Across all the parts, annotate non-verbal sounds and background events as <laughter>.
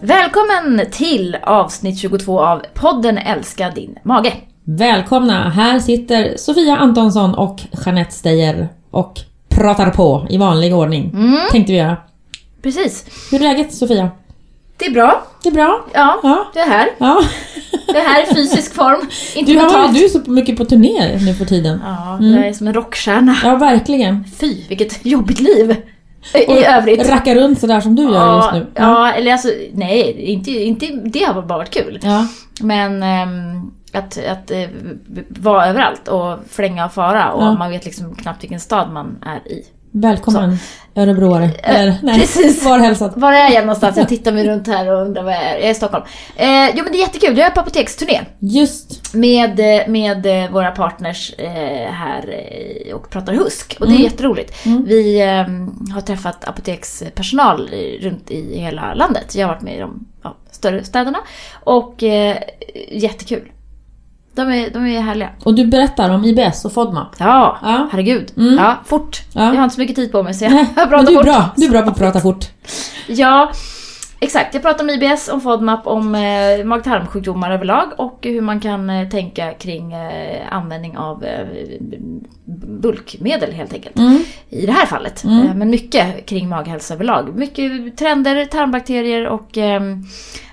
Välkommen till avsnitt 22 av podden Älska din mage. Välkomna! Här sitter Sofia Antonsson och Jeanette Steyer och pratar på i vanlig ordning. Mm. Tänkte vi göra. Precis. Hur är läget Sofia? Det är bra. Det är bra? Ja, Ja. det är här. Ja. Det här är <laughs> fysisk form. Inte Du, har, du är så mycket på turné nu för tiden. Ja, jag är som en rockstjärna. Ja, verkligen. Fy, vilket jobbigt liv. I övrigt. Racka runt sådär som du gör just nu. Ja, eller alltså nej, inte, inte, det har bara varit kul. Ja. Men ehm, att, att eh, vara överallt och flänga och fara och Ja. man vet liksom knappt vilken stad man är i. Välkommen örebroare. Eller nej, Eh, <laughs> precis. var hälsad. Var är jag någonstans? Jag tittar mig runt här och undrar var jag är. Jag är i Stockholm. Eh, jo men det är jättekul, jag är på apoteksturné. Just. Med, eh, med eh, våra partners eh, här och pratar husk. Och det är Mm. jätteroligt. Vi eh, har träffat apotekspersonal runt i hela landet. Jag har varit med i de ja, större städerna. Och jättekul. De är, de är härliga. Och du berättar om IBS och FODMAP. Ja, Ja. herregud. Mm. Ja, fort. Ja. Jag har inte så mycket tid på mig så jag, Nej, <laughs> jag men pratar du är fort. bra. Du är bra på att prata fort. <laughs> Ja, exakt. Jag pratar om IBS, om FODMAP, om eh, mag-tarmsjukdomar överlag och hur man kan eh, tänka kring eh, användning av eh, bulkmedel helt enkelt. Mm. I det här fallet. Mm. Eh, men mycket kring maghälsa överlag. Mycket trender, tarmbakterier och eh,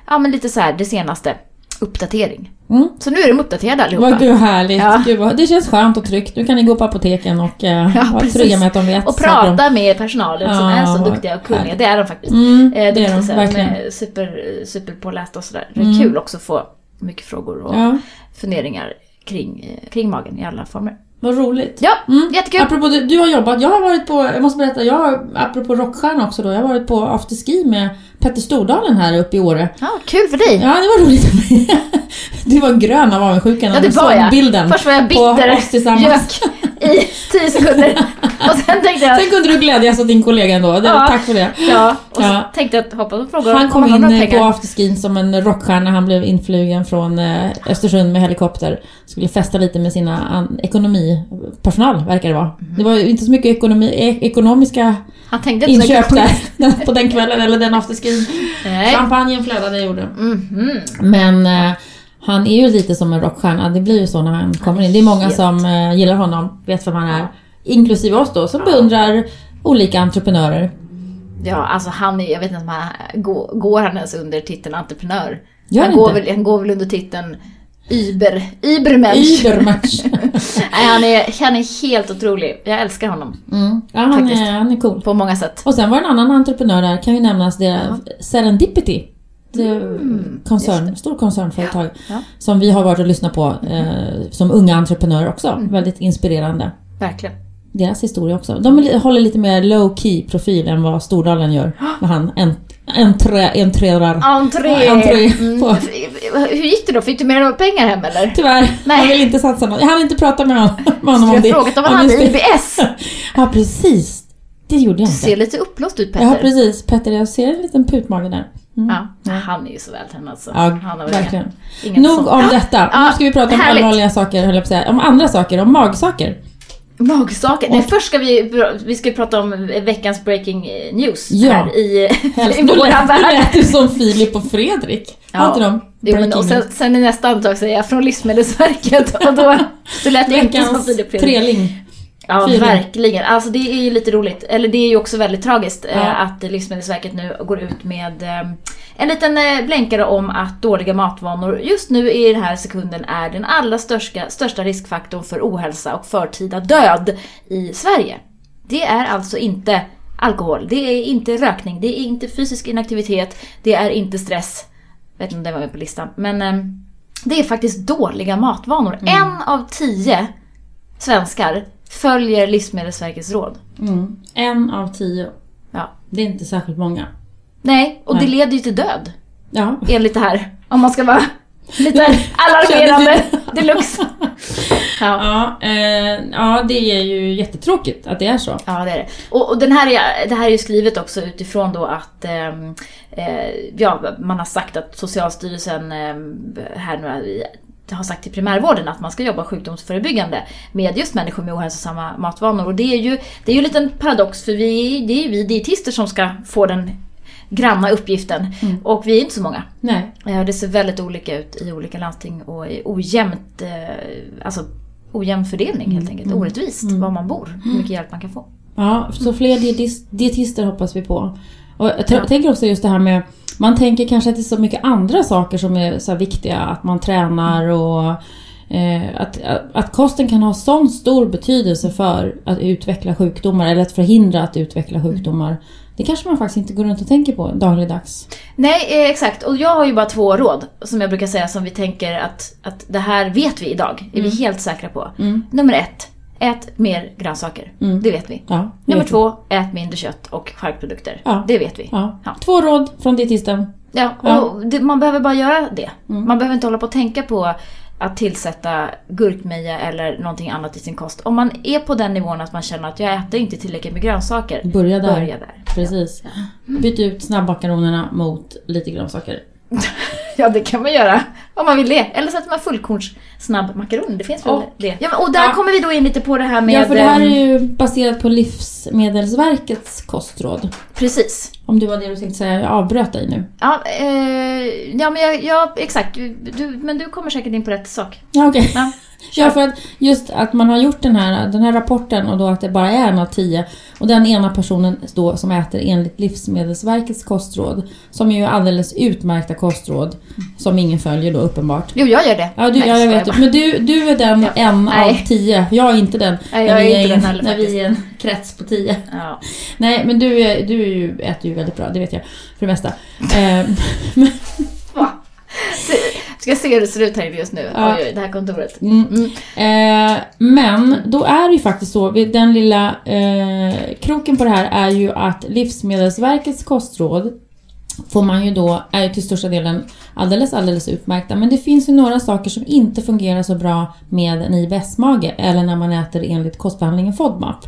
ja, men lite så här det senaste. Uppdatering. Mm. Så nu är de uppdaterade allihopa. Vad gud härligt. Ja. Gud, vad, det känns skönt och tryggt. Nu kan ni gå på apoteken och eh, Ja, vara trygga med att de vet Och prata med personalen som Ja, är så duktiga och kunniga. härligt. Det är de faktiskt. Mm, Eh, det är de, verkligen. De är super, superpålästa och sådär. Det är Mm. kul också att få mycket frågor och Ja, funderingar kring, eh, kring magen i alla former. Vad roligt. Ja, Mm. jättekul! Apropå det, du har jobbat, jag har varit på, jag måste berätta, jag har, apropå rockstjärna också då, jag har varit på afterski med Petter Stordalen här uppe i Åre. Ja, kul för dig! Ja, det var roligt. <laughs> Du var grön av avundsjukan Ja, när du var såg jag. bilden Först var jag på bitter oss tillsammans. gök i 10 sekunder. Och sen tänkte jag... Sen kunde du glädjas åt din kollega ändå, Ja. tack för det. Ja, och så Ja. tänkte jag att hoppas de frågar Han om kom in på afterskin som en rockstjärna. Han blev influgen från eh, Östersund med helikopter. Skulle festa lite med sina ekonomipersonal, verkar det vara. Det var ju inte så mycket ekonomi, e- ekonomiska Han tänkte inte inköp där <laughs> på den kvällen, eller den afterskin. Champagnen flödade gjorde. Mhm. Men eh, han är ju lite som en rockstjärna. Det blir ju så när han kommer in. Det är många som eh, gillar honom, vet vem han är. Inklusive oss då, som beundrar olika entreprenörer. Ja, alltså han är, jag vet inte om han, går, går han ens under titeln entreprenör? Gör han, går inte? väl, han går väl under titeln Uber, Ubermensch. Übermatch. <laughs> Nej, han, är, han är helt otrolig. Jag älskar honom Mm. Ja, han Faktiskt. är, han är cool. på många sätt. Och sen var det en annan entreprenör där, kan ju nämnas, det är Serendipity. Det är koncern, stor koncernföretag. Ja. Som vi har varit och lyssnat på eh, som unga entreprenörer också. Väldigt inspirerande. Verkligen. Deras historia också. De håller lite mer low key profil än vad Stordalen gör. <gasps> När han en- entré. Entré! Mm. <laughs> på- Hur gick det då? Fick du med dig pengar hem eller? Tyvärr, Nej. han vill inte satsa något. Jag hann inte prata med honom, med honom Jag om det. frågat om han hade. IBS. <laughs> Ja, precis. Det gjorde jag Du inte. ser lite uppblåst ut Petter. Ja, precis. Petter, jag ser en liten putmage där. Mm. Ja, han är ju så vältränad alltså. Ja, han har verkligen. Ingen Nog sån- om detta. ja, nu ska vi prata om härligt. allvarliga saker, höll jag på säga. Om andra saker, om magsaker. Magsaker. Nej, först ska vi, vi ska prata om veckans breaking news Ja. här i, <laughs> Helst. i våran lät, nu värld. lät du som Filip och Fredrik. Ja. Har inte de Jo, men, och sen, sen i nästa andetag säger jag från Livsmedelsverket <laughs> och då, då lät det inte som Filip Fredrik. treling. Ja, Fyra. verkligen. Alltså det är ju lite roligt. Eller det är ju också väldigt tragiskt Ja. eh, att Livsmedelsverket nu går ut med eh, en liten eh, blänkare om att dåliga matvanor just nu i den här sekunden är den allra största, största riskfaktorn för ohälsa och förtida död i Sverige. Det är alltså inte alkohol, det är inte rökning, det är inte fysisk inaktivitet, det är inte stress. Jag vet inte om det var med på listan. Men det är faktiskt dåliga matvanor. En av tio svenskar följer Livsmedelsverkets råd. Mm. En av tio. Ja. Det är inte särskilt många. Nej, och det Nej. leder ju till död. Ja. Enligt det här. Om man ska vara <laughs> lite alarmerande deluxe. <laughs> Ja. Ja, eh, ja, det är ju jättetråkigt att det är så. Ja, det är det. Och, och den här är, det här är ju skrivet också utifrån då att ehm, eh, ja, man har sagt att Socialstyrelsen ehm, här nu i- har sagt till primärvården att man ska jobba sjukdomsförebyggande med just människor med ohälsosamma matvanor. Och det är ju, det är ju en liten paradox för vi, det är ju vi dietister som ska få den granna uppgiften. Mm. Och vi är inte så många. Nej. Eh, Det ser väldigt olika ut i olika landsting och i ojämnt, eh, alltså ojämn fördelning helt enkelt. Mm. Orättvist var man bor, hur mycket hjälp man kan få. Ja, så fler dietis- dietister hoppas vi på. Och jag Ja. tänker också just det här med, man tänker kanske att det är så mycket andra saker som är så viktiga, att man tränar och eh, att, att kosten kan ha sån stor betydelse för att utveckla sjukdomar eller att förhindra att utveckla sjukdomar. Det kanske man faktiskt inte går runt och tänker på dagligdags. Nej, eh, exakt. Och jag har ju bara två råd som jag brukar säga som vi tänker att, att det här vet vi idag. Är vi helt säkra på. Mm. Nummer ett, ät mer grönsaker. Mm. Det vet vi. Ja, det Nummer vet två, ät mindre kött och charkprodukter. Ja. Det vet vi. Ja. Två råd från dietisten. Ja, Ja. och det, man behöver bara göra det. Mm. Man behöver inte hålla på och tänka på att tillsätta gurkmeja eller någonting annat i sin kost. Om man är på den nivån att man känner att jag äter inte tillräckligt med grönsaker, Börja där. börja där. Precis. Byt ut snabbmakaronerna mot lite grönsaker. <laughs> <laughs> Ja, det kan man göra om man vill det. Eller så att man fullkorns snabbmakaron. Det finns väl Och- det. Ja, men, och där Ja. kommer vi då in lite på det här med... Ja, för det här är ehm, ju baserat på Livsmedelsverkets kostråd. Precis. Om det var det du tänkte säga, jag avbröt dig nu. Ja, eh, ja men jag, ja, exakt. Du, du, men du kommer säkert in på rätt sak. Ja, okej. Ja, Ja, för att just att man har gjort den här, den här rapporten och då att det bara är en av tio. Och den ena personen då som äter enligt Livsmedelsverkets kostråd. Som är ju alldeles utmärkta kostråd. Som ingen följer då uppenbart. Jo, jag gör det. Ja, du, Nej, ja jag vet. bara. Men du, du är den Ja. en Nej. av tio. Jag är inte den. Nej, jag är inte en- den heller När vi är en krets på tio. Ja. Nej, men du, är, du är ju, äter ju väldigt bra, det vet jag. För det mesta. <laughs> Eh, Va? Ska se hur det ser ut här just nu? Ja. Oj, oj, det här kontoret. Mm. Mm. Eh, men då är det ju faktiskt så, den lilla eh, kroken på det här är ju att Livsmedelsverkets kostråd får man ju då, är ju till största delen alldeles, alldeles utmärkta. Men det finns ju några saker som inte fungerar så bra med en IBS-mage eller när man äter enligt kostbehandlingen FODMAP.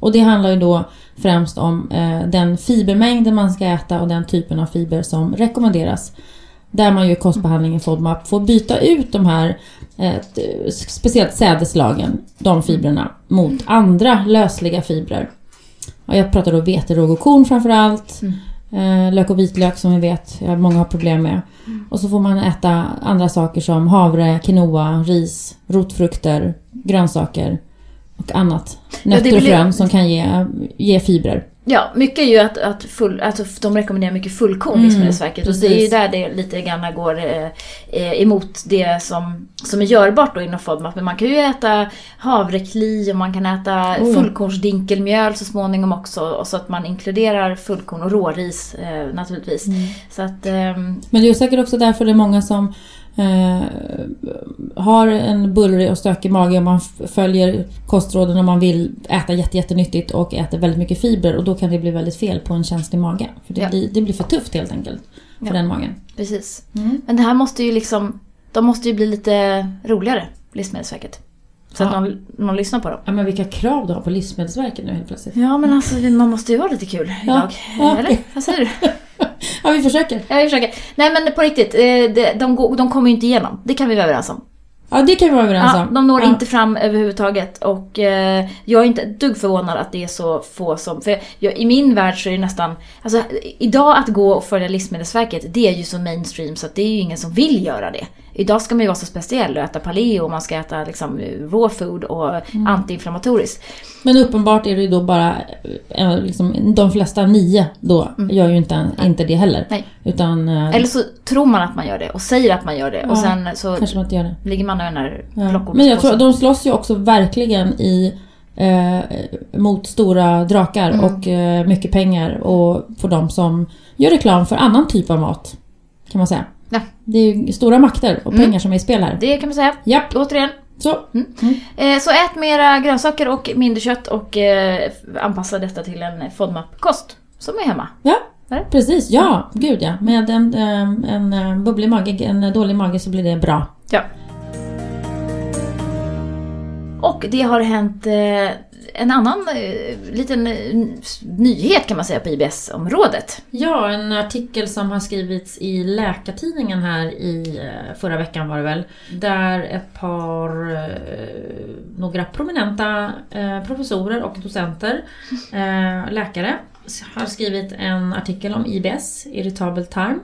Och det handlar ju då främst om eh, den fibermängden man ska äta och den typen av fiber som rekommenderas. Där man ju i kostbehandlingen FODMAP får byta ut de här, eh, speciellt sädeslagen, de fibrerna, mot andra lösliga fibrer. Och jag pratar då vete, råg och korn framförallt. Eh, lök och vitlök som vi vet, ja, många har problem med. Och så får man äta andra saker som havre, quinoa, ris, rotfrukter, grönsaker och annat. Nötter och blir- frön som kan ge, ge fibrer. Ja, mycket är ju att, att full, alltså de rekommenderar mycket fullkorn, Mm, Livsmedelsverket. Och det är ju där det lite grann går eh, eh, emot det som, som är görbart då inom FODMAP. Men man kan ju äta havrekli och man kan äta Oh fullkornsdinkelmjöl så småningom också. Och så att man inkluderar fullkorn och råris eh, naturligtvis. Mm. Så att, ehm, Men det är säkert också därför det är många som eh, har en bullrig och stökig mage och man följer kostråden och man vill äta jätte, jättenyttigt och äter väldigt mycket fibrer och då kan det bli väldigt fel på en känslig mage. För det, Ja. blir, det blir för tufft helt enkelt för Ja. den magen. precis. Mm. Men det här måste ju liksom, de måste ju bli lite roligare, Livsmedelsverket. Så att Ja. någon, någon lyssnar på dem. Ja, men vilka krav du har på Livsmedelsverket nu helt plötsligt. Ja men alltså man måste ju vara lite kul idag. Ja. Eller? Vad säger du? <laughs> Ja, vi försöker. Ja, vi försöker. Nej men på riktigt, eh, de, de, går- de kommer ju inte igenom. Det kan vi vara överens om. Ja, det kan vi vara överens Ja, om. de når ja. inte fram överhuvudtaget och eh, jag är inte ett dugg förvånad att det är så få som... För jag, i min värld så är det nästan... Alltså idag att gå och följa Livsmedelsverket, det är ju så mainstream så att det är ju ingen som vill göra det. Idag ska man ju vara så speciell och äta paleo och man ska äta liksom raw food och Mm. antiinflammatoriskt. Men uppenbart är det ju då bara, eh, liksom, de flesta nio då gör ju inte, inte det heller. Mm. Nej. Utan eh, Eller så tror man att man gör det och säger att man gör det och Ja, sen så kanske man inte gör det. ligger man den här Ja. Men jag tror de slåss ju också verkligen i eh, mot stora drakar Mm. och eh, mycket pengar och för de som gör reklam för annan typ av mat. Kan man säga. Ja. Det är ju stora makter och Mm. pengar som är i spel här. Det kan man säga. Japp, Återigen. så. Eh, Så ät mera grönsaker och mindre kött och eh, anpassa detta till en FODMAP-kost som är hemma. Ja, precis. Ja, gud ja. Med en, eh, en bubblig mage, en dålig mage så blir det bra. Ja. Och det har hänt en annan eh, liten eh, nyhet kan man säga på IBS-området. Ja, en artikel som har skrivits i Läkartidningen här i eh, förra veckan var det väl. Där ett par, några prominenta professorer och docenter, läkare, har skrivit en artikel om IBS, irritabel tarm.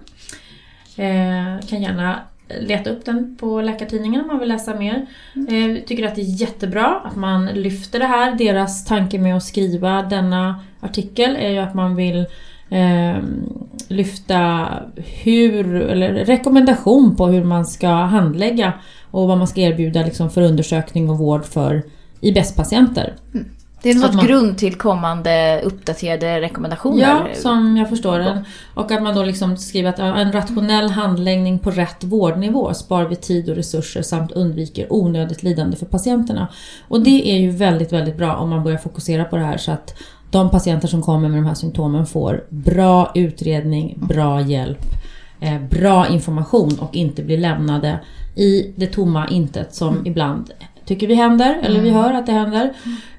Eh, kan gärna leta upp den på Läkartidningen om man vill läsa mer. Mm. Eh, tycker att det är jättebra att man lyfter det här. Deras tanke med att skriva denna artikel är ju att man vill eh, lyfta hur, eller rekommendation på hur man ska handlägga och vad man ska erbjuda liksom, för undersökning och vård för IBS-patienter. Mm. Det är något man, grund till kommande uppdaterade rekommendationer. Ja, som jag förstår det. Och att man då liksom skriver att en rationell handläggning på rätt vårdnivå sparar vi tid och resurser samt undviker onödigt lidande för patienterna. Och det är ju väldigt, väldigt bra om man börjar fokusera på det här så att de patienter som kommer med de här symptomen får bra utredning, bra hjälp, eh, bra information och inte blir lämnade i det tomma intet som mm. ibland tycker vi händer, eller vi mm. hör att det händer.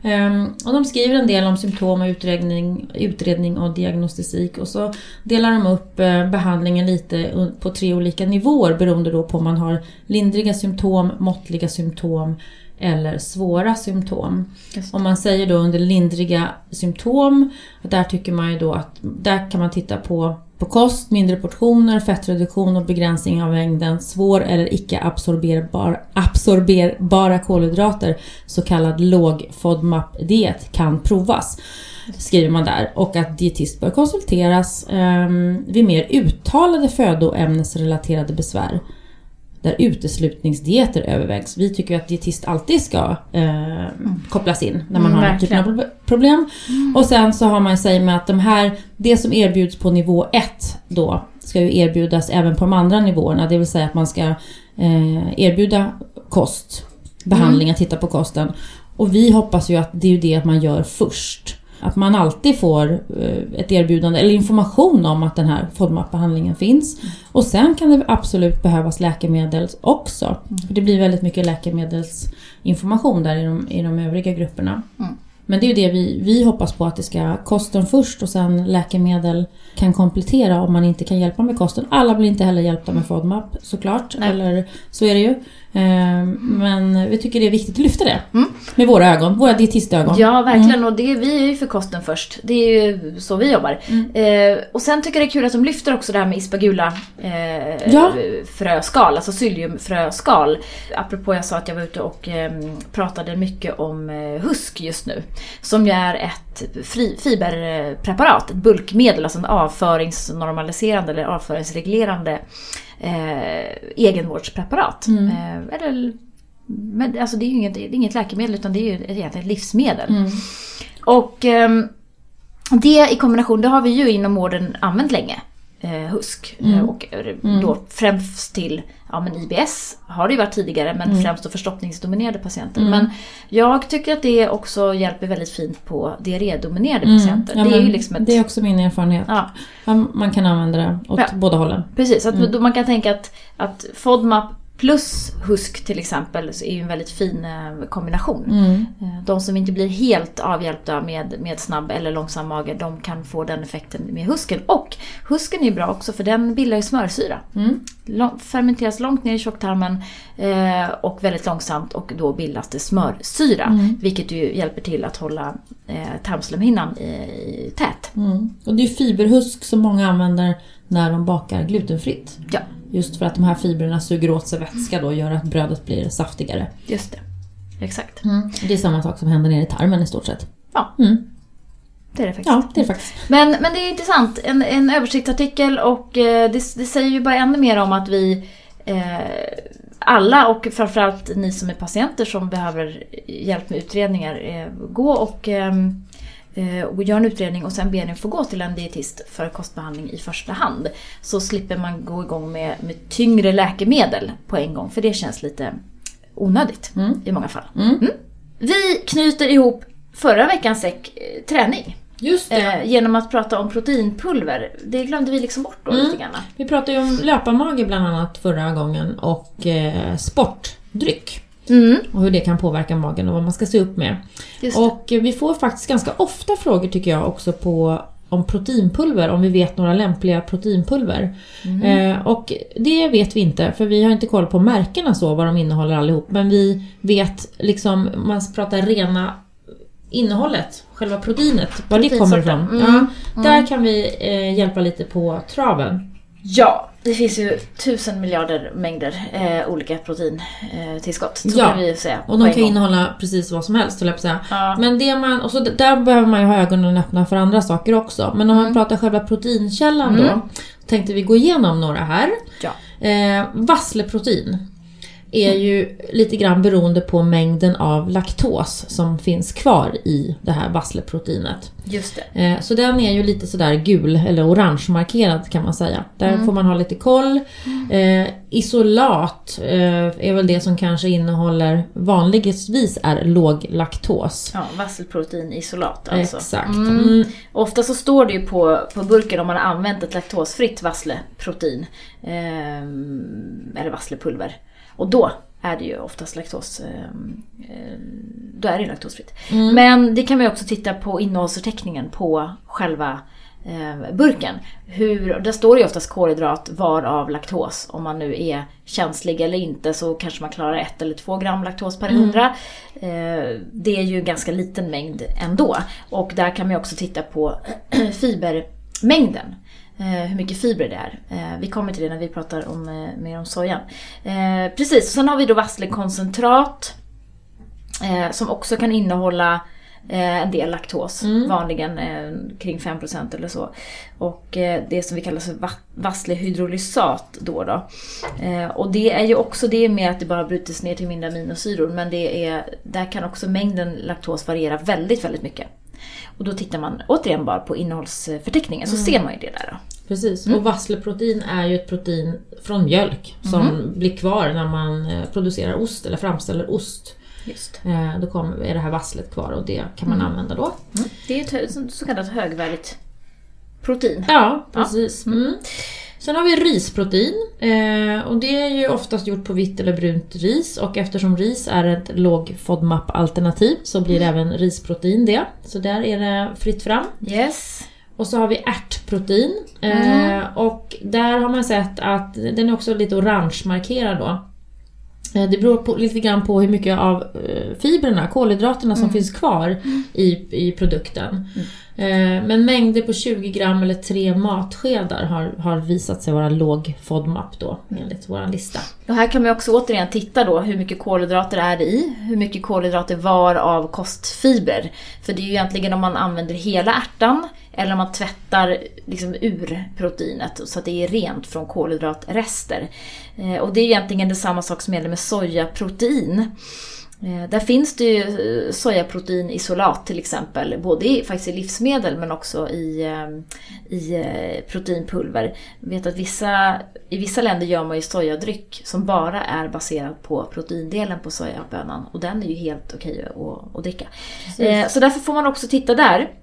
Um, och de skriver en del om symptom och utredning, utredning och diagnostik och så delar de upp uh, behandlingen lite på tre olika nivåer beroende då på om man har lindriga symptom, måttliga symptom eller svåra symptom. Om man säger då under lindriga symptom, där tycker man ju då att där kan man titta på på kost, mindre portioner, fettreduktion och begränsning av mängden svår eller icke absorberbar, absorberbara kolhydrater, så kallad låg FODMAP-diet, kan provas. Skriver man där. Och att dietist bör konsulteras eh, vid mer uttalade födoämnesrelaterade besvär där uteslutningsdieter övervägs. Vi tycker att dietist alltid ska eh, kopplas in när man mm, har den typen av problem. Mm. Och sen så har man säger med att de här, det som erbjuds på nivå 1 då ska ju erbjudas även på de andra nivåerna. Det vill säga att man ska eh, erbjuda kost, behandling, mm. titta på kosten. Och vi hoppas ju att det är det man gör först. Att man alltid får eh, ett erbjudande eller information om att den här FODMAP-behandlingen finns. Mm. Och sen kan det absolut behövas läkemedel också. Mm. För det blir väldigt mycket läkemedelsinformation där i de, i de övriga grupperna. Mm. Men det är ju det vi, vi hoppas på att det ska kosten först och sen läkemedel kan komplettera om man inte kan hjälpa med kosten. Alla blir inte heller hjälpta med FODMAP såklart. Nej. Eller så är det ju. Ehm, men vi tycker det är viktigt att lyfta det. Mm. Med våra ögon, våra dietistögon. Ja, verkligen. Mm. Och det, vi är ju för kosten först. Det är ju så vi jobbar. Mm. Eh, och sen tycker jag det är kul att de lyfter också det här med ispagula eh, ja. fröskal, alltså psylliumfröskal. Apropå jag sa att jag var ute och eh, pratade mycket om eh, husk just nu. Som ju är ett fri, fiberpreparat, ett bulkmedel, alltså en avföringsnormaliserande eller avföringsreglerande eh, egenvårdspreparat. Mm. Eh, eller, men, alltså det är ju inget, är inget läkemedel utan det är ju egentligen ett livsmedel. Mm. Och eh, det i kombination, det har vi ju inom vården använt länge. Eh, husk. Mm. Eh, och eh, mm. då främst till ja, men IBS har det ju varit tidigare men mm. främst då förstoppningsdominerade patienter. Mm. Men jag tycker att det också hjälper väldigt fint på diarrédominerade mm. patienter. Ja, det, är ju liksom ett... det är också min erfarenhet. Ja. Man kan använda det åt ja. båda hållen. Precis, att mm. man kan tänka att, att FODMAP plus husk till exempel är ju en väldigt fin eh, kombination. Mm. Eh, de som inte blir helt avhjälpta med, med snabb eller långsam mage, de kan få den effekten med husken. Och husken är ju bra också för den bildar ju smörsyra. Mm. Lång, fermenteras långt ner i tjocktarmen eh, och väldigt långsamt och då bildas det smörsyra. Mm. Vilket ju hjälper till att hålla eh, tarmslemhinnan i, tät. Mm. Och det är fiberhusk som många använder när de bakar glutenfritt. Ja. Just för att de här fibrerna suger åt sig vätska då och gör att brödet blir saftigare. Just det. Exakt. Mm. Det är samma sak som händer nere i tarmen i stort sett. Ja. Mm. Det är det faktiskt. Ja, det är det faktiskt. Men, men det är intressant. En, en översiktsartikel och eh, det, det, säger ju bara ännu mer om att vi eh, alla och framförallt ni som är patienter som behöver hjälp med utredningar, eh, gå och ehm, Eh, och gör en utredning och sen ber ni få gå till en dietist för kostbehandling i första hand. Så slipper man gå igång med, med tyngre läkemedel på en gång för det känns lite onödigt mm. i många fall. Mm. Mm. Vi knyter ihop förra veckans säck, eh, träning. Just. Eh, genom att prata om proteinpulver. Det glömde vi liksom bort då mm. lite grann. Vi pratade ju om löparmage bland annat förra gången och eh, sportdryck. Mm. Och hur det kan påverka magen och vad man ska se upp med. Och vi får faktiskt ganska ofta frågor tycker jag också på om proteinpulver, om vi vet några lämpliga proteinpulver. Mm. Eh, och det vet vi inte, för vi har inte koll på märkena så, vad de innehåller allihop. Men vi vet, liksom, man pratar rena innehållet, själva proteinet, var det kommer ifrån. Proteinsorten. Ja, där kan vi eh, hjälpa lite på traven. Ja, det finns ju tusen miljarder mängder eh, olika proteintillskott. så Ja, vi säga. Och de kan gång. innehålla precis vad som helst, jag säga. Ja. Men det man, och så där behöver man ju ha ögonen öppna för andra saker också. Men om man pratar själva proteinkällan Mm. då, tänkte vi gå igenom några här. Ja. Eh, vassleprotein är ju lite grann beroende på mängden av laktos som finns kvar i det här vassleproteinet. Just det. Eh, Så den är ju lite sådär gul eller orange markerad kan man säga. Där får man ha lite koll. Eh, isolat eh, är väl det som kanske innehåller, vanligtvis är låg laktos. Ja, vasselproteinisolat alltså. Exakt. Mm. Mm. Ofta så står det ju på, på burken om man har använt ett laktosfritt vassleprotein. ehm, eller vasslepulver. Och då är det ju oftast laktos... ehm, ehm, då är det laktosfritt. Men det kan man ju också titta på innehållsförteckningen på själva eh, burken. Hur, där står det ju oftast kolhydrat varav laktos. Om man nu är känslig eller inte så kanske man klarar ett eller två gram laktos per hundra. Eh, det är ju en ganska liten mängd ändå. Och där kan man ju också titta på <clears throat> fibermängden. Eh, hur mycket fibrer det är. Eh, vi kommer till det när vi pratar om, eh, mer om sojan. Precis, sen har vi då vasslekoncentrat. Som också kan innehålla eh, en del laktos, vanligen eh, kring 5% eller så. Och det som vi kallar för va- vasslehydrolysat då. då. Och det är ju också det med att det bara bryts ner till mindre aminosyror men det är, där kan också mängden laktos variera väldigt, väldigt mycket. Och då tittar man återigen bara på innehållsförteckningen så ser man ju det där. Då. Precis, Mm. och vassleprotein är ju ett protein från mjölk som Mhm. blir kvar när man eh, producerar ost eller framställer ost. Just. Eh, Då kommer, är det här vasslet kvar och det kan man Mm. använda då. Det är ett så- kallat högvärdigt protein. Ja, precis. Mm. Sen har vi risprotein eh, och det är ju oftast gjort på vitt eller brunt ris och eftersom ris är ett låg FODMAP-alternativ så blir Mm. även risprotein det. Så där är det fritt fram. Yes. Och så har vi ärtprotein eh, och där har man sett att den är också lite orange markerad då. Eh, Det beror på, lite grann på hur mycket av fibrerna, kolhydraterna som finns kvar i, i produkten. Eh, Eh, men mängder på 20 gram eller 3 matskedar har, har visat sig vara låg FODMAP då enligt vår lista. Och här kan man också återigen titta då hur mycket kolhydrater är det i, hur mycket kolhydrater var av kostfiber. För det är ju egentligen om man använder hela ärtan eller om man tvättar liksom ur proteinet så att det är rent från kolhydratrester. Eh, och det är egentligen det samma sak som gäller med sojaprotein. Eh, där finns det ju eh, sojaproteinisolat till exempel, både i, faktiskt i livsmedel men också i, eh, i proteinpulver. Jag vet att vissa, i vissa länder gör man ju sojadryck som bara är baserad på proteindelen på sojabönan och den är ju helt okej att, att dricka. Precis. Så därför får man också titta där.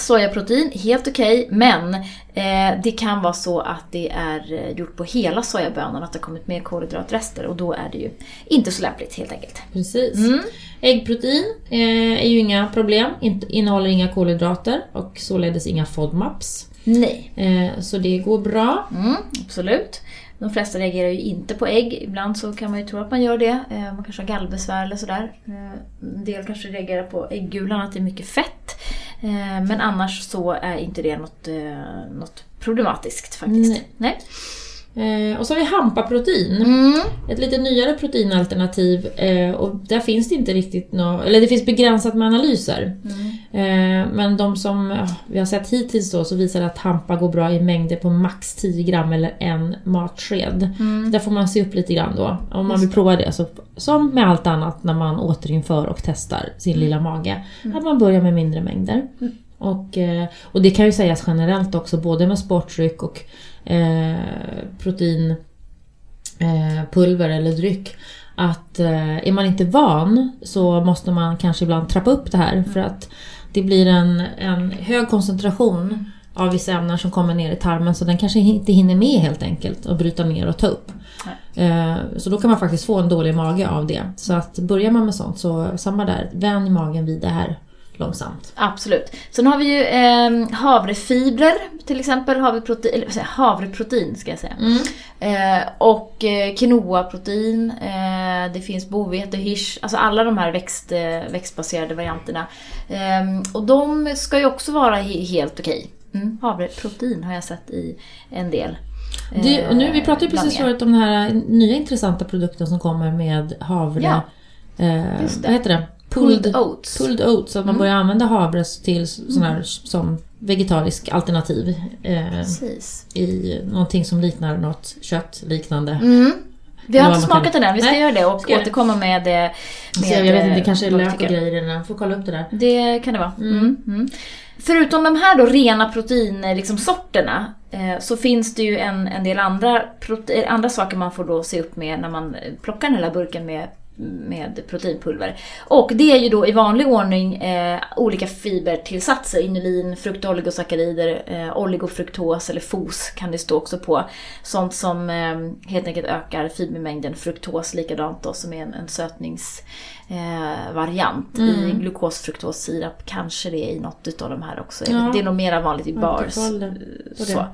Sojaprotein, helt okej, men eh, det kan vara så att det är eh, gjort på hela sojabönan, att det har kommit med kolhydratrester och då är det ju inte så lämpligt helt enkelt. Precis. Mm. Äggprotein eh, är ju inga problem, innehåller inga kolhydrater och således inga FODMAPs. Nej. Eh, så det går bra. Mm, absolut. De flesta reagerar ju inte på ägg. Ibland så kan man ju tro att man gör det. Eh, Man kanske har gallbesvär eller sådär. Eh, En del kanske reagerar på äggulan, att det är mycket fett. Eh, Men annars så är inte det något, eh, något problematiskt faktiskt. Nej. Nej. Eh, och så har vi hampaprotein. Mm. Ett lite nyare proteinalternativ eh, och där finns det inte riktigt nå eller det finns begränsat med analyser. Eh, men de som ja, vi har sett hittills då så visar att hampa går bra i mängder på max 10 gram eller en matsked. Där får man se upp lite grann då. Om man vill prova det så som med allt annat när man återinför och testar sin lilla mage. Att man börjar med mindre mängder. Och, eh, och det kan ju sägas generellt också både med sportdryck och eh, protein eh, eller dryck. Att eh, är man inte van så måste man kanske ibland trappa upp det här för att det blir en, en hög koncentration av vissa ämnen som kommer ner i tarmen så den kanske inte hinner med helt enkelt att bryta ner och ta upp. Eh, Så då kan man faktiskt få en dålig mage av det. Så att börjar man med sånt så samma där, vänj magen vid det här långsamt. Absolut. Sen har vi ju eh, havrefibrer till exempel, havreprotein, eller havreprotein ska jag säga. Eh, och eh, quinoaprotein, eh, eh, det finns bovete, hirs, alltså alla de här växt, eh, växtbaserade varianterna. Ehm, och de ska ju också vara he- helt okej. Mm, havreprotein har jag sett i en del. Det, och nu, vi eh, pratade ju precis förut om den här nya intressanta produkten som kommer med havre... Ja, eh. Vad heter det? Pulled oats. Pulled oats, så att man Mm. börjar använda havre till sån här, som vegetarisk alternativ. Eh. I någonting som liknar något kött liknande. Mm. Vi har inte smakat kan- den än, vi ska Nej, göra det och det. återkomma med, eh, med Så jag vet inte, det eh, kanske är lök och grejer i den. Får kolla upp det där. Det kan det vara. Mm. Mm. Förutom de här då rena proteinsorterna liksom sorterna, eh, så finns det ju en, en del andra, prote- andra saker man får då se upp med när man eh, plockar den här burken med med proteinpulver. Och det är ju då i vanlig ordning eh, olika fibertillsatser, inulin, fruktoligosaccharider, eh, oligofruktos eller FOS kan det stå också på. Sånt som eh, helt enkelt ökar fibermängden, fruktos likadant då som är en, en sötningsvariant eh, variant. I glukosfruktossirap kanske det är i något utav de här också. Ja. Det är nog mera vanligt i bars. det. Så.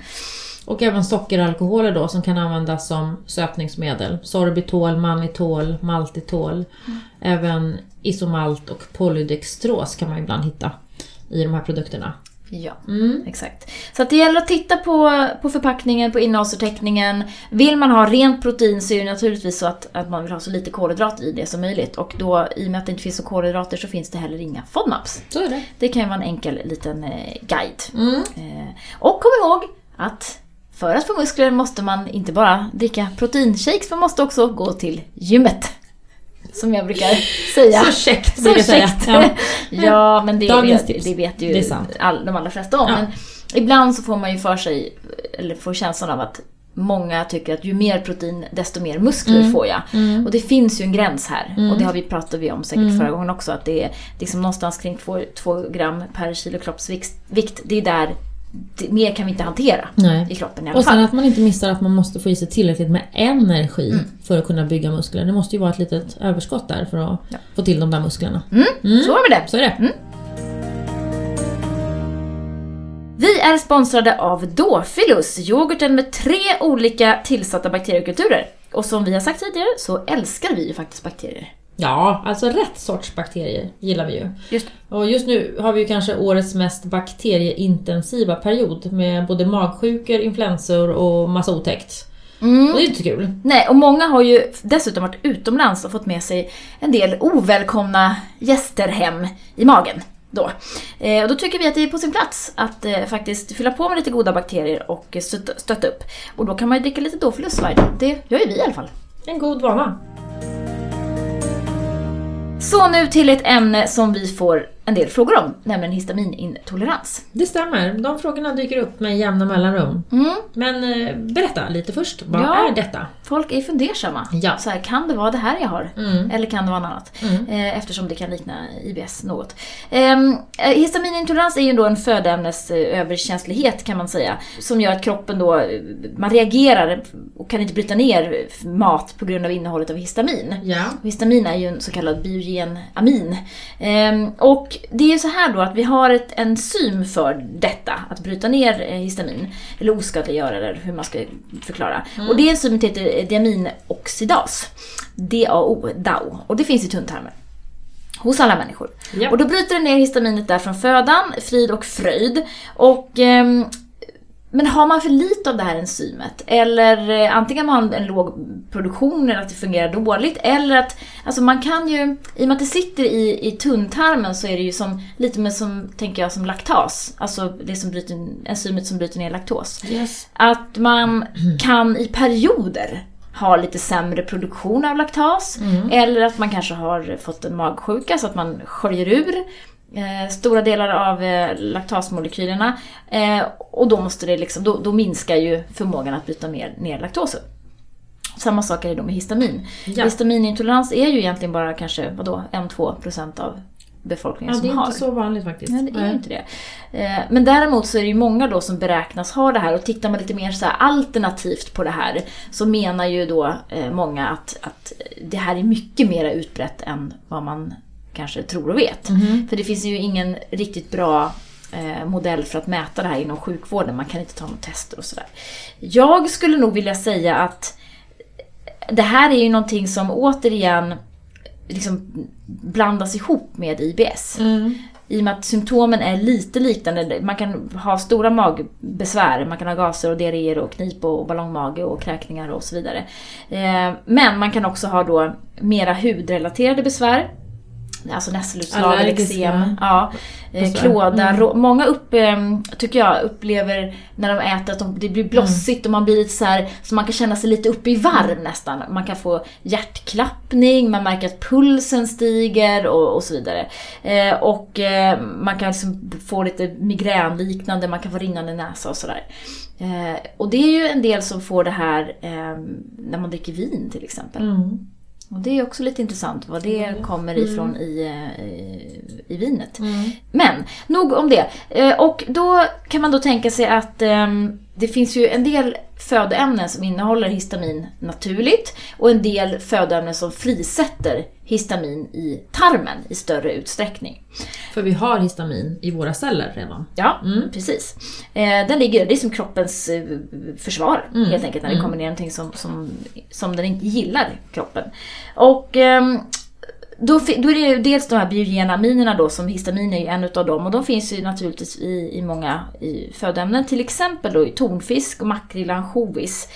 Och även sockeralkoholer då som kan användas som sötningsmedel. Sorbitol, mannitol, maltitol. Även isomalt och polydextros kan man ibland hitta i de här produkterna. Ja, Mm. exakt. Så att det gäller att titta på, på förpackningen, på innehållsförteckningen. Vill man ha rent protein så är det naturligtvis så att, att man vill ha så lite kolhydrater i det som möjligt. Och då, i och med att det inte finns så kolhydrater så finns det heller inga FODMAPs. Så är det. Det kan ju vara en enkel liten eh, guide. Mm. Eh, och kom ihåg att för att få muskler måste man inte bara dricka proteinshakes, man måste också gå till gymmet. Som jag brukar säga. Så käckt brukar jag säga. Ja. <laughs> Ja, men det, Dagens det, det vet ju Det all, de allra flesta om. Ja. Men ibland så får man ju för sig, eller får känslan av att många tycker att ju mer protein desto mer muskler Mm. får jag. Och det finns ju en gräns här. Och det har vi pratat vi om säkert Mm. förra gången också. Att det är liksom någonstans kring 2 gram per kilo kroppsvikt. Vikt, Det är där, mer kan vi inte hantera Nej. i kroppen i alla Och sen fall. att man inte missar att man måste få i sig tillräckligt med energi Mm. för att kunna bygga muskler. Det måste ju vara ett litet överskott där för att Ja. få till de där musklerna. Mm. Så var det. Så är det. Vi är sponsrade av Dofilus, yoghurten med tre olika tillsatta bakteriekulturer. Och som vi har sagt tidigare så älskar vi ju faktiskt bakterier. Ja, alltså rätt sorts bakterier gillar vi ju. Just Och just nu har vi ju kanske årets mest bakterieintensiva period med både magsjukor, influensor och massa otäckt. Mm. Och det är inte så kul. Nej, och många har ju dessutom varit utomlands och fått med sig en del ovälkomna gäster hem i magen. Då. Eh, och då tycker vi att det är på sin plats att eh, faktiskt fylla på med lite goda bakterier och stötta, stötta upp. Och då kan man ju dricka lite Dofilus varje dag. Det gör ju vi i alla fall. En god vana. Så nu till ett ämne som vi får en del frågor om, nämligen histaminintolerans. Det stämmer, de frågorna dyker upp med jämna mellanrum. Mm. Men eh, berätta lite först, vad Ja. är detta? Folk är fundersamma. Ja. Så här, kan det vara det här jag har? Mm. Eller kan det vara något annat? Mm. Eh, eftersom det kan likna IBS något. Ehm, eh, histaminintolerans är ju då en födoämnesöverkänslighet kan man säga. Som gör att kroppen då, man reagerar och kan inte bryta ner mat på grund av innehållet av histamin. Ja. Och Histamin är ju en så kallad biogen amin. Ehm, och det är ju så här då att vi har ett enzym för detta, att bryta ner eh, histamin. Eller oskadliggöra det, hur man ska förklara. Och det enzymet heter diaminoxidas. DAO, DAO. Och det finns i tunntarmen. Hos alla människor. Ja. Och då bryter det ner histaminet där från födan, frid och fröjd. Och ehm, men har man för lite av det här enzymet, eller eh, antingen har man en låg produktion eller att det fungerar dåligt, eller att alltså man kan ju, i och med att det sitter i, i tunntarmen så är det ju som, lite med som, tänker jag, som laktas. Alltså det som bryter, enzymet som bryter ner laktos. Yes. Att man kan i perioder ha lite sämre produktion av laktas. Eller att man kanske har fått en magsjuka så att man sköljer ur eh, stora delar av eh, laktasmolekylerna. Eh, och då, måste det liksom, då, då minskar ju förmågan att bryta ner, ner laktosen. Samma sak är det då med histamin. Ja. Histaminintolerans är ju egentligen bara kanske vadå, 1-2% av befolkningen Ja, det som är har. inte så vanligt faktiskt. Nej, det är ju inte det. Eh, Men däremot så är det ju många då som beräknas ha det här och tittar man lite mer så alternativt på det här så menar ju då eh, många att, att det här är mycket mer utbrett än vad man kanske tror och vet. Mhm. För det finns ju ingen riktigt bra eh, modell för att mäta det här inom sjukvården. Man kan inte ta några tester och sådär. Jag skulle nog vilja säga att det här är ju någonting som återigen liksom blandas ihop med IBS. Mm. I och med att symptomen är lite liknande. Man kan ha stora magbesvär, man kan ha gaser och diarréer och knip och ballongmage och kräkningar och så vidare. Eh, Men man kan också ha då mera hudrelaterade besvär. Alltså nässelutslag, eller eksem, ja, eh, klåda. Mm. rå- Många upp, eh, tycker jag upplever när de äter att de, det blir blossigt och man blir lite så här så man kan känna sig lite uppe i varv nästan. Man kan få hjärtklappning, man märker att pulsen stiger och, och så vidare. Eh, och eh, man kan liksom få lite migränliknande, man kan få rinnande näsa och sådär. Eh, och det är ju en del som får det här eh, när man dricker vin till exempel. Mm. Och det är också lite intressant vad det kommer ifrån i, eh, i, i vinet. Mm. Men, nog om det. Eh, Och då kan man då tänka sig att ehm, det finns ju en del födoämnen som innehåller histamin naturligt och en del födoämnen som frisätter histamin i tarmen i större utsträckning. För vi har histamin i våra celler redan. Ja, Mm. precis. Eh, den ligger, det är som kroppens eh, försvar Mm. helt enkelt när det Mm. kommer ner någonting som, som, som den inte gillar, kroppen. Och ehm, då, då är det ju dels de här biogena aminerna då, som histamin är ju en utav dem och de finns ju naturligtvis i, i många i födoämnen, till exempel då i tonfisk och makrill och ansjovis.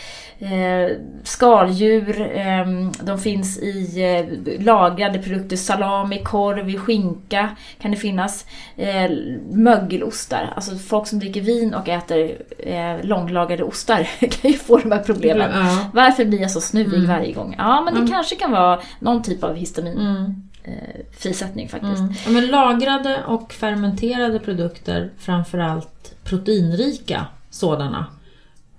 Eh, skaldjur, eh, de finns i eh, lagrade produkter, salami, korv, skinka kan det finnas. Eh, mögelostar, alltså folk som dricker vin och äter eh, långlagrade ostar <laughs> kan ju få de här problemen. Ja. Varför blir jag så snuvig Mm. varje gång? Ja, men det Mm. kanske kan vara någon typ av histamin Mm. frisättning faktiskt. Mm. Ja, men lagrade och fermenterade produkter, framförallt proteinrika sådana.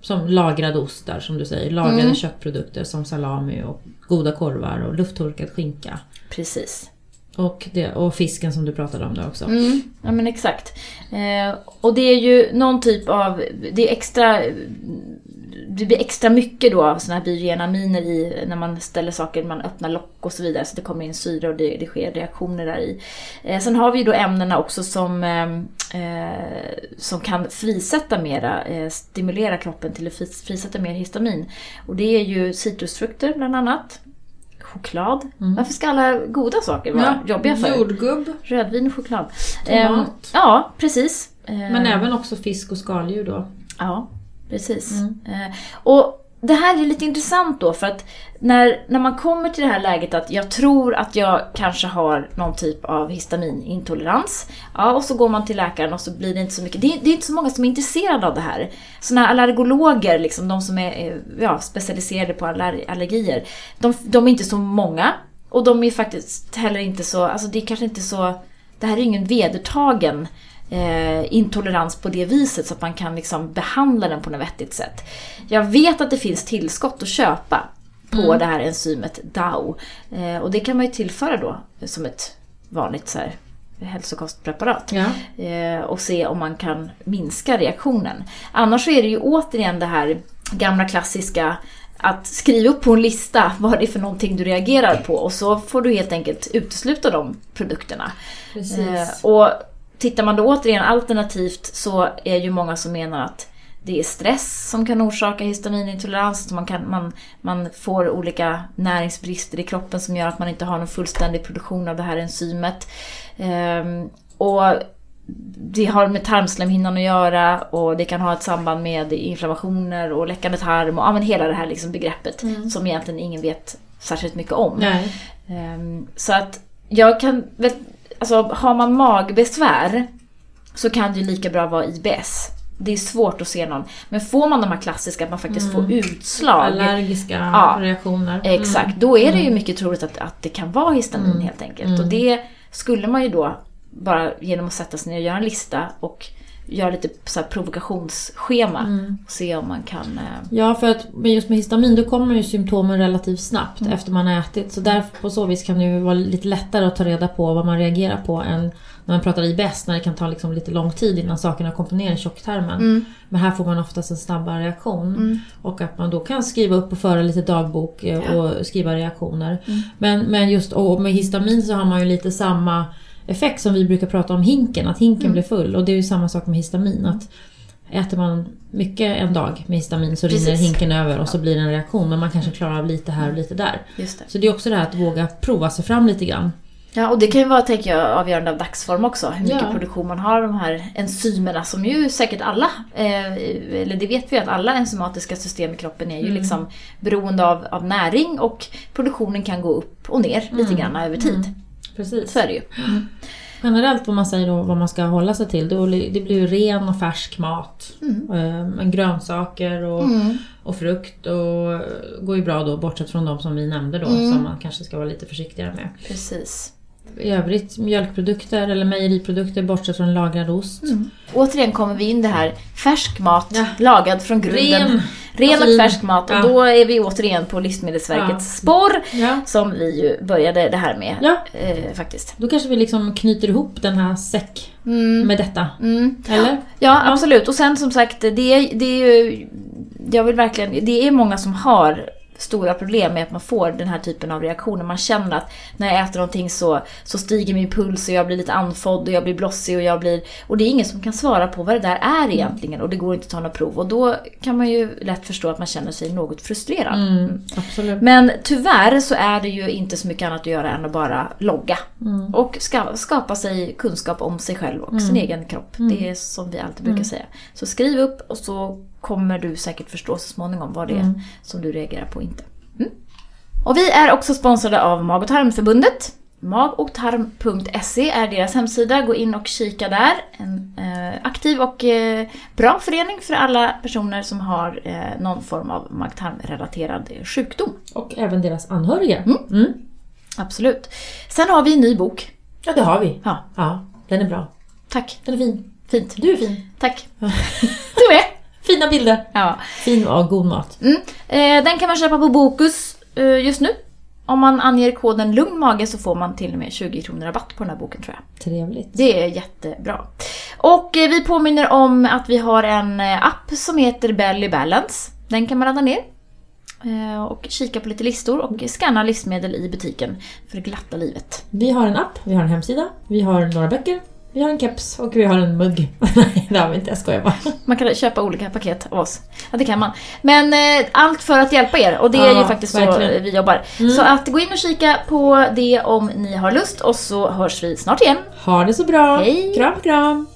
Som lagrade ostar som du säger, lagrade Mm. köttprodukter som salami och goda korvar och lufttorkad skinka. Precis. Och, det, och fisken som du pratade om där också. Mm, ja men exakt. Eh, och det är ju någon typ av, det är extra, det blir extra mycket då av såna här biogena aminer i när man ställer saker, man öppnar lock och så vidare så det kommer in syre och det, det sker reaktioner där i. Eh, sen har vi ju då ämnena också som, eh, eh, som kan frisätta mera, eh, stimulera kroppen till att fris- frisätta mer histamin. Och det är ju citrusfrukter bland annat. Choklad. Mm. Varför ska alla goda saker vara jobbiga för? Jordgubb, Rödvin och choklad. Tomat. Ehm, ja, precis. Ehm, men även också fisk och skaldjur då. Ja, precis. Mm. Eh, och det här är lite intressant då för att när, när man kommer till det här läget att jag tror att jag kanske har någon typ av histaminintolerans. Ja, och så går man till läkaren och så blir det inte så mycket. Det är, det är inte så många som är intresserade av det här. Såna här allergologer, liksom, de som är eh, ja, specialiserade på aller, allergier, de, de är inte så många. Och de är faktiskt heller inte så, alltså det är kanske inte så, det här är ingen vedertagen eh, intolerans på det viset så att man kan liksom behandla den på något vettigt sätt. Jag vet att det finns tillskott att köpa på Mm. det här enzymet DAO. Eh, och det kan man ju tillföra då som ett vanligt så här, hälsokostpreparat. Ja. Eh, och se om man kan minska reaktionen. Annars så är det ju återigen det här gamla klassiska att skriva upp på en lista vad det är för någonting du reagerar på och så får du helt enkelt utesluta de produkterna. Precis. Eh, och tittar man då återigen alternativt så är ju många som menar att det är stress som kan orsaka histaminintolerans. Man, kan, man, man får olika näringsbrister i kroppen som gör att man inte har någon fullständig produktion av det här enzymet. Ehm, och det har med tarmslemhinnan att göra och det kan ha ett samband med inflammationer och läckande tarm och ja, men hela det här liksom begreppet som egentligen ingen vet särskilt mycket om. Ehm, Så att jag kan alltså har man magbesvär så kan det ju lika bra vara IBS. Det är svårt att se någon. Men får man de här klassiska, att man faktiskt får utslag. Allergiska Ja. reaktioner. Exakt, då är det ju mycket troligt att, att det kan vara histamin helt enkelt. Och det skulle man ju då bara genom att sätta sig ner och göra en lista och göra lite så provokationsschema och se om man kan... eh, Ja, för att men just med histamin då kommer ju symptomen relativt snabbt efter man har ätit. Så där, på så vis kan det ju vara lite lättare att ta reda på vad man reagerar på än när man pratar IBS när det kan ta liksom lite lång tid innan sakerna kommer ner i tjocktarmen. Men här får man oftast en snabbare reaktion. Och att man då kan skriva upp och föra lite dagbok eh, och skriva reaktioner. Men, men just och med histamin så har man ju lite samma effekt som vi brukar prata om hinken, att hinken blir full. Och det är ju samma sak med histamin. Att Äter man mycket en dag med histamin så rinner Precis. hinken över och så blir det en reaktion men man kanske klarar av lite här och lite där. Det. Så det är också det här att våga prova sig fram lite grann. Ja, och det kan ju vara, tänker jag, avgörande av dagsform också. Hur mycket Ja. produktion man har av de här enzymerna som ju säkert alla, eh, eller det vet vi att alla enzymatiska system i kroppen är ju liksom beroende av, av näring och produktionen kan gå upp och ner lite grann över tid. Precis. Så är det ju. Generellt vad man säger då, vad man ska hålla sig till, då, det blir ju ren och färsk mat. Eh, Men grönsaker och, och frukt och går ju bra då bortsett från de som vi nämnde då som man kanske ska vara lite försiktigare med. Precis. I övrigt mjölkprodukter eller mejeriprodukter bortsett från lagrad ost. Återigen kommer vi in det här färsk mat, Ja. lagad från grunden. Ren. Ren och färsk mat. Och Ja. då är vi återigen på Livsmedelsverkets spår. Ja. Som vi ju började det här med eh, faktiskt. Då kanske vi liksom knyter ihop den här säck med detta. Mm. Eller? Ja, absolut. Och sen som sagt, det är, det är ju... Jag vill verkligen... Det är många som har stora problem med att man får den här typen av reaktioner. Man känner att när jag äter någonting så, så stiger min puls och jag blir lite andfådd och jag blir blossig och jag blir... Och det är ingen som kan svara på vad det där är egentligen och det går inte att ta några prov. Och då kan man ju lätt förstå att man känner sig något frustrerad. Mm, absolut. Men tyvärr så är det ju inte så mycket annat att göra än att bara logga. Mm. Och ska, skapa sig kunskap om sig själv och sin egen kropp. Mm. Det är som vi alltid brukar säga. Så skriv upp och så kommer du säkert förstå så småningom vad det är Mm. som du reagerar på och inte. Mm. Och vi är också sponsrade av Mag och tarmförbundet. Magogtarm.se är deras hemsida. Gå in och kika där. En eh, aktiv och eh, bra förening för alla personer som har eh, någon form av mag-tarmrelaterad eh, sjukdom. Och även deras anhöriga. Mm. Absolut. Sen har vi en ny bok. Ja, det har vi. Ja, Ja, den är bra. tack. Den är fin. Fint. Du är fin. Tack. <laughs> Du med. Fina bilder. Ja. Fin och god mat. Mm. Eh, den kan man köpa på Bokus eh, just nu. Om man anger koden lugn mage så får man till och med 20 kronor rabatt på den här boken tror jag. Trevligt. Det är jättebra. Och eh, vi påminner om att vi har en eh, app som heter Belly Balance. Den kan man ladda ner. Eh, Och kika på lite listor och scanna livsmedel i butiken för glatta livet. Vi har en app, vi har en hemsida, vi har några böcker, vi har en keps och vi har en mugg. <laughs> Nej, det har vi inte. Jag skojar bara. Man kan köpa olika paket av oss. Ja, det kan man. Men eh, allt för att hjälpa er och det är Ja, ju faktiskt så verkligen. Mm. vi jobbar. Så att gå in och kika på det om ni har lust och så hörs vi snart igen. Ha det så bra. Hej. Kram, kram.